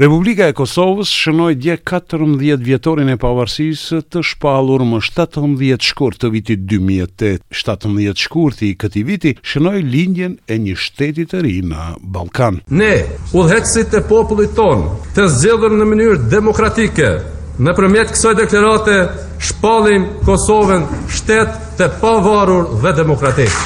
Republika e Kosovës shënoi dje 14 vjetorin e pavarësisë të shpallur më 17 shkurt të vitit 2008. 17 shkurti i këtij viti shënoi lindjen e një shteti të ri në Ballkan. Ne, udhëheqësit e popullit tonë, të zgjedhur në mënyrë demokratike, nëpërmjet kësaj deklarate Shpallim Kosovën shtet të pavarur dhe demokratik.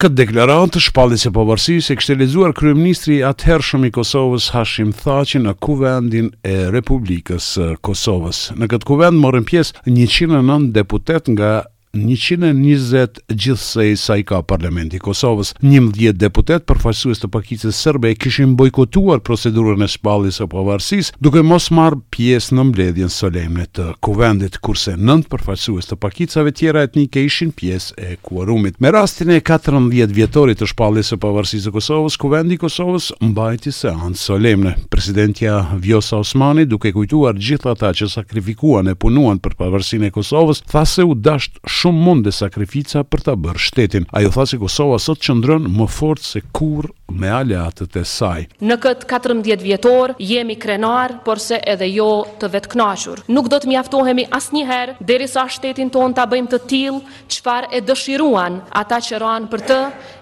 Këtë deklaratë të shpalljes së pavarësisë e kishte lexuar kryeministri i atëhershëm i Kosovës Hashim Thaçi në Kuvendin e Republikës së Kosovës. Në këtë kuvend morën pjesë njëqind e nëntë deputetë nga 120 gjithsej sa i ka Parlamenti i Kosovës. Njëmbëdhjetë deputetë përfaqësues të pakicës serbe kishin bojkotuar procedurën e shpalljes së pavarësisë, duke mos marrë pjesë në mbledhjen solemne të Kuvendit, kurse nëntë përfaqësues të pakicave tjera etnike ishin pjesë e kuorumit. Me rastin e katërmbëdhjetë vjetorit të shpalljes së pavarësisë së Kosovës, Kuvendi i Kosovës, mbajti seancë solemne presidentja Vjosa Osmani, duke kujtuar gjithë ata që sakrifikuan e punuan për pavarësinë e Kosovës, tha se u dasht shumë mund dhe sakrifica për ta bërë shtetin. Ajo tha se Kosova sot qëndron më fort se kurrë me aleatët e saj. Në këtë katërmbëdhjetë vjetor jemi krenarë, porse edhe jo të vetëkënaqur. Nuk do të mjaftohemi asnjëherë derisa shtetin tonë ta bëjmë të tillë çfarë e dëshiruan ata që ranë për të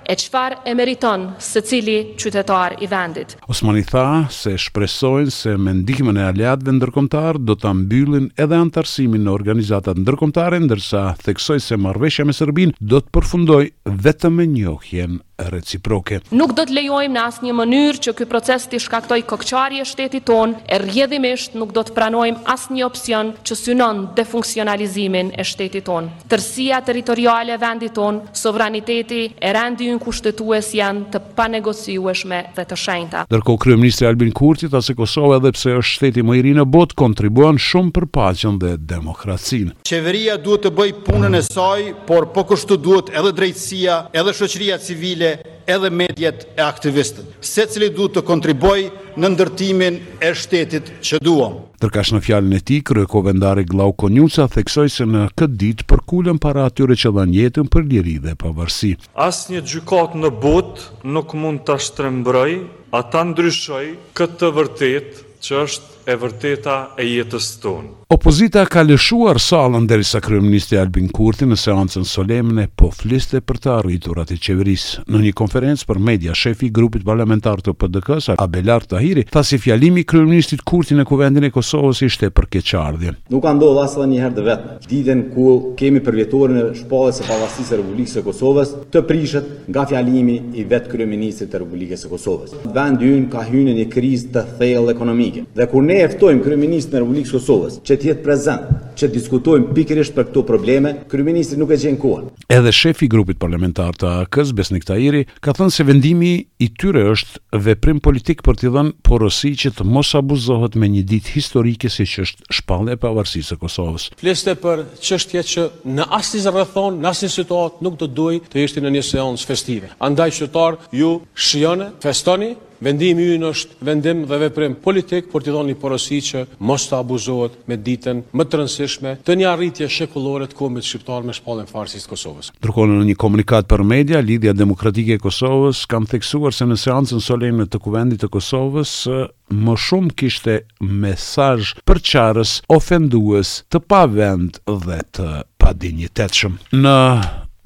e çfarë e meriton secili qytetar i vendit. Osmani tha se shpresojnë se me ndihmën e aleatëve ndërkombëtarë do ta mbyllin edhe anëtarësimin në organizatat ndërkombëtare, ndërsa theksoi se marrëveshja me Serbinë do të përfundojë vetëm me njohjen reciproke. Nuk do të lejojmë në asnjë mënyrë që ky proces t'i shkaktojë kokëçarje shtetit tonë e rrjedhimisht nuk do të pranojmë asnjë opsion që synon defunksionalizimin e shtetit tonë. Tërësia territoriale e vendit tonë, sovraniteti e rendi ynë kushtetues janë të panegociueshme dhe të shenjta. Ndërkohë, kryeministri Albin Kurti tha se Kosova edhe pse është shteti më i ri në botë, kontribuon shumë për paqen dhe demokracinë. Qeveria duhet të bëjë punën e saj, por po kështu duhet edhe drejtë Sia, edhe shoqëria civile, edhe mediet e aktivistët. Secili duhet të kontribuojë në ndërtimin e shtetit që duam. Ndërkaq në fjalën e tij, kryekuvendari Glauk Konjufca theksoi se në këtë ditë përkulen para atyre që dhanë jetën për liri dhe pavarësi. Asnjë gjykatë në botë nuk mund ta shtrembërojë, a ta ndryshojë këtë të vërtetë që është E vërteta e jetës tonë. Opozita ka lëshuar sallën derisa kryeministri Albin Kurti në seancën solemne po fliste për të arriturat e qeverisë. Në një konferencë për media, shefi i grupit parlamentar të PDK-së, Abelard Tahiri, tha se fjalimi i kryeministrit Kurti në Kuvendin e Kosovës ishte për keqardhje. Nuk ka ndodhur as edhe një herë të vetme, ditën ku kemi përvjetorin e shpalljes së pavarësisë së Republikës së Kosovës të prishet nga fjalimi i vetë kryeministrit të Republikës së Kosovës. Vendi ynë ka hyrë në një krizë të thellë ekonomike dhe kur ne e ftojmë kryeministrin e Republikës së Kosovës që të jetë prezent që të diskutojmë pikërisht për këto probleme, kryeministri nuk e gjen kohën. Edhe shefi i grupit parlamentar të AAK-së, Besnik Tahiri, ka thënë se vendimi i tyre është veprim politik për t'i dhënë porosi që të mos abuzohet me një ditë historike siç është shpallja e pavarësisë së Kosovës. Fliste për çështje që në asnjë rrethanë, në asnjë situatë nuk do duhej të ishte në një seancë festive. Andaj qytetarë ju shijoni, festoni, vendimi ynë është vendim dhe veprim politik për t'i dhënë një porosi që mos të abuzohet me ditën më të rëndësishme të një arritje shekullore të kombit shqiptar me shpalljen e pavarësisë së Kosovës. Ndërkohë në një komunikatë për media, Lidhja Demokratike e Kosovës kanë theksuar se në seancën solemne të Kuvendit të Kosovës, më shumë kishte mesazh përçarës, ofendues, të pavend dhe të padinjitetshëm. Në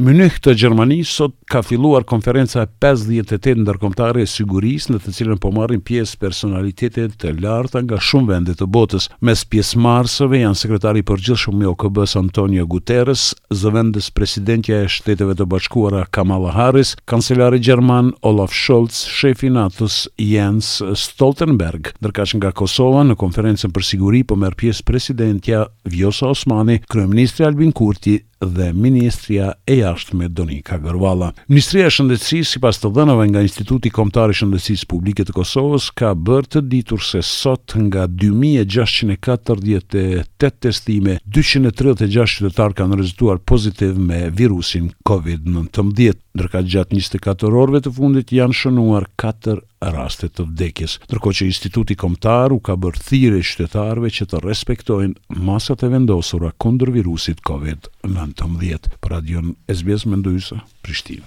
Mynih të Gjermanisë sot ka filluar konferenca e pesëdhjetë e tetë ndërkombëtare e sigurisë, në të cilën po marrin pjesë personalitete të larta nga shumë vende të botës. Mes pjesëmarrësve janë sekretari i përgjithshëm i OKB-së Antonio Guterres, zëvendës presidentja e Shteteve të Bashkuara Kamala Harris, Kancelari gjerman Olaf Scholz, shefi i NATO-s Jens Stoltenberg, ndërkaq nga Kosova në Konferencën për Siguri po merr pjesë presidentja Vjosa Osmani, kryeministri Albin Kurti dhe ministrja e Jashtme Donika Gërvalla. Ministria e Shëndetësisë, sipas të dhënave nga Instituti Kombëtar i Shëndetësisë Publike të Kosovës, ka bërë të ditur se sot, nga dy mijë e gjashtëqind e katërdhjetë e tetë testime, dyqind e tridhjetë e gjashtë qytetarë kanë rezultuar pozitiv me virusin Covid nëntëmbëdhjetë, ndërkaq gjatë njëzet e katër orëve të fundit janë shënuar katër raste të vdekjes, ndërkohë që Instituti Kombëtar u ka bërë thirrje qytetarëve që të respektojnë masat e vendosura kundër virusit Covid nëntëmbëdhjetë. Për Radion SBS Mendu Hysa, Prishtinë.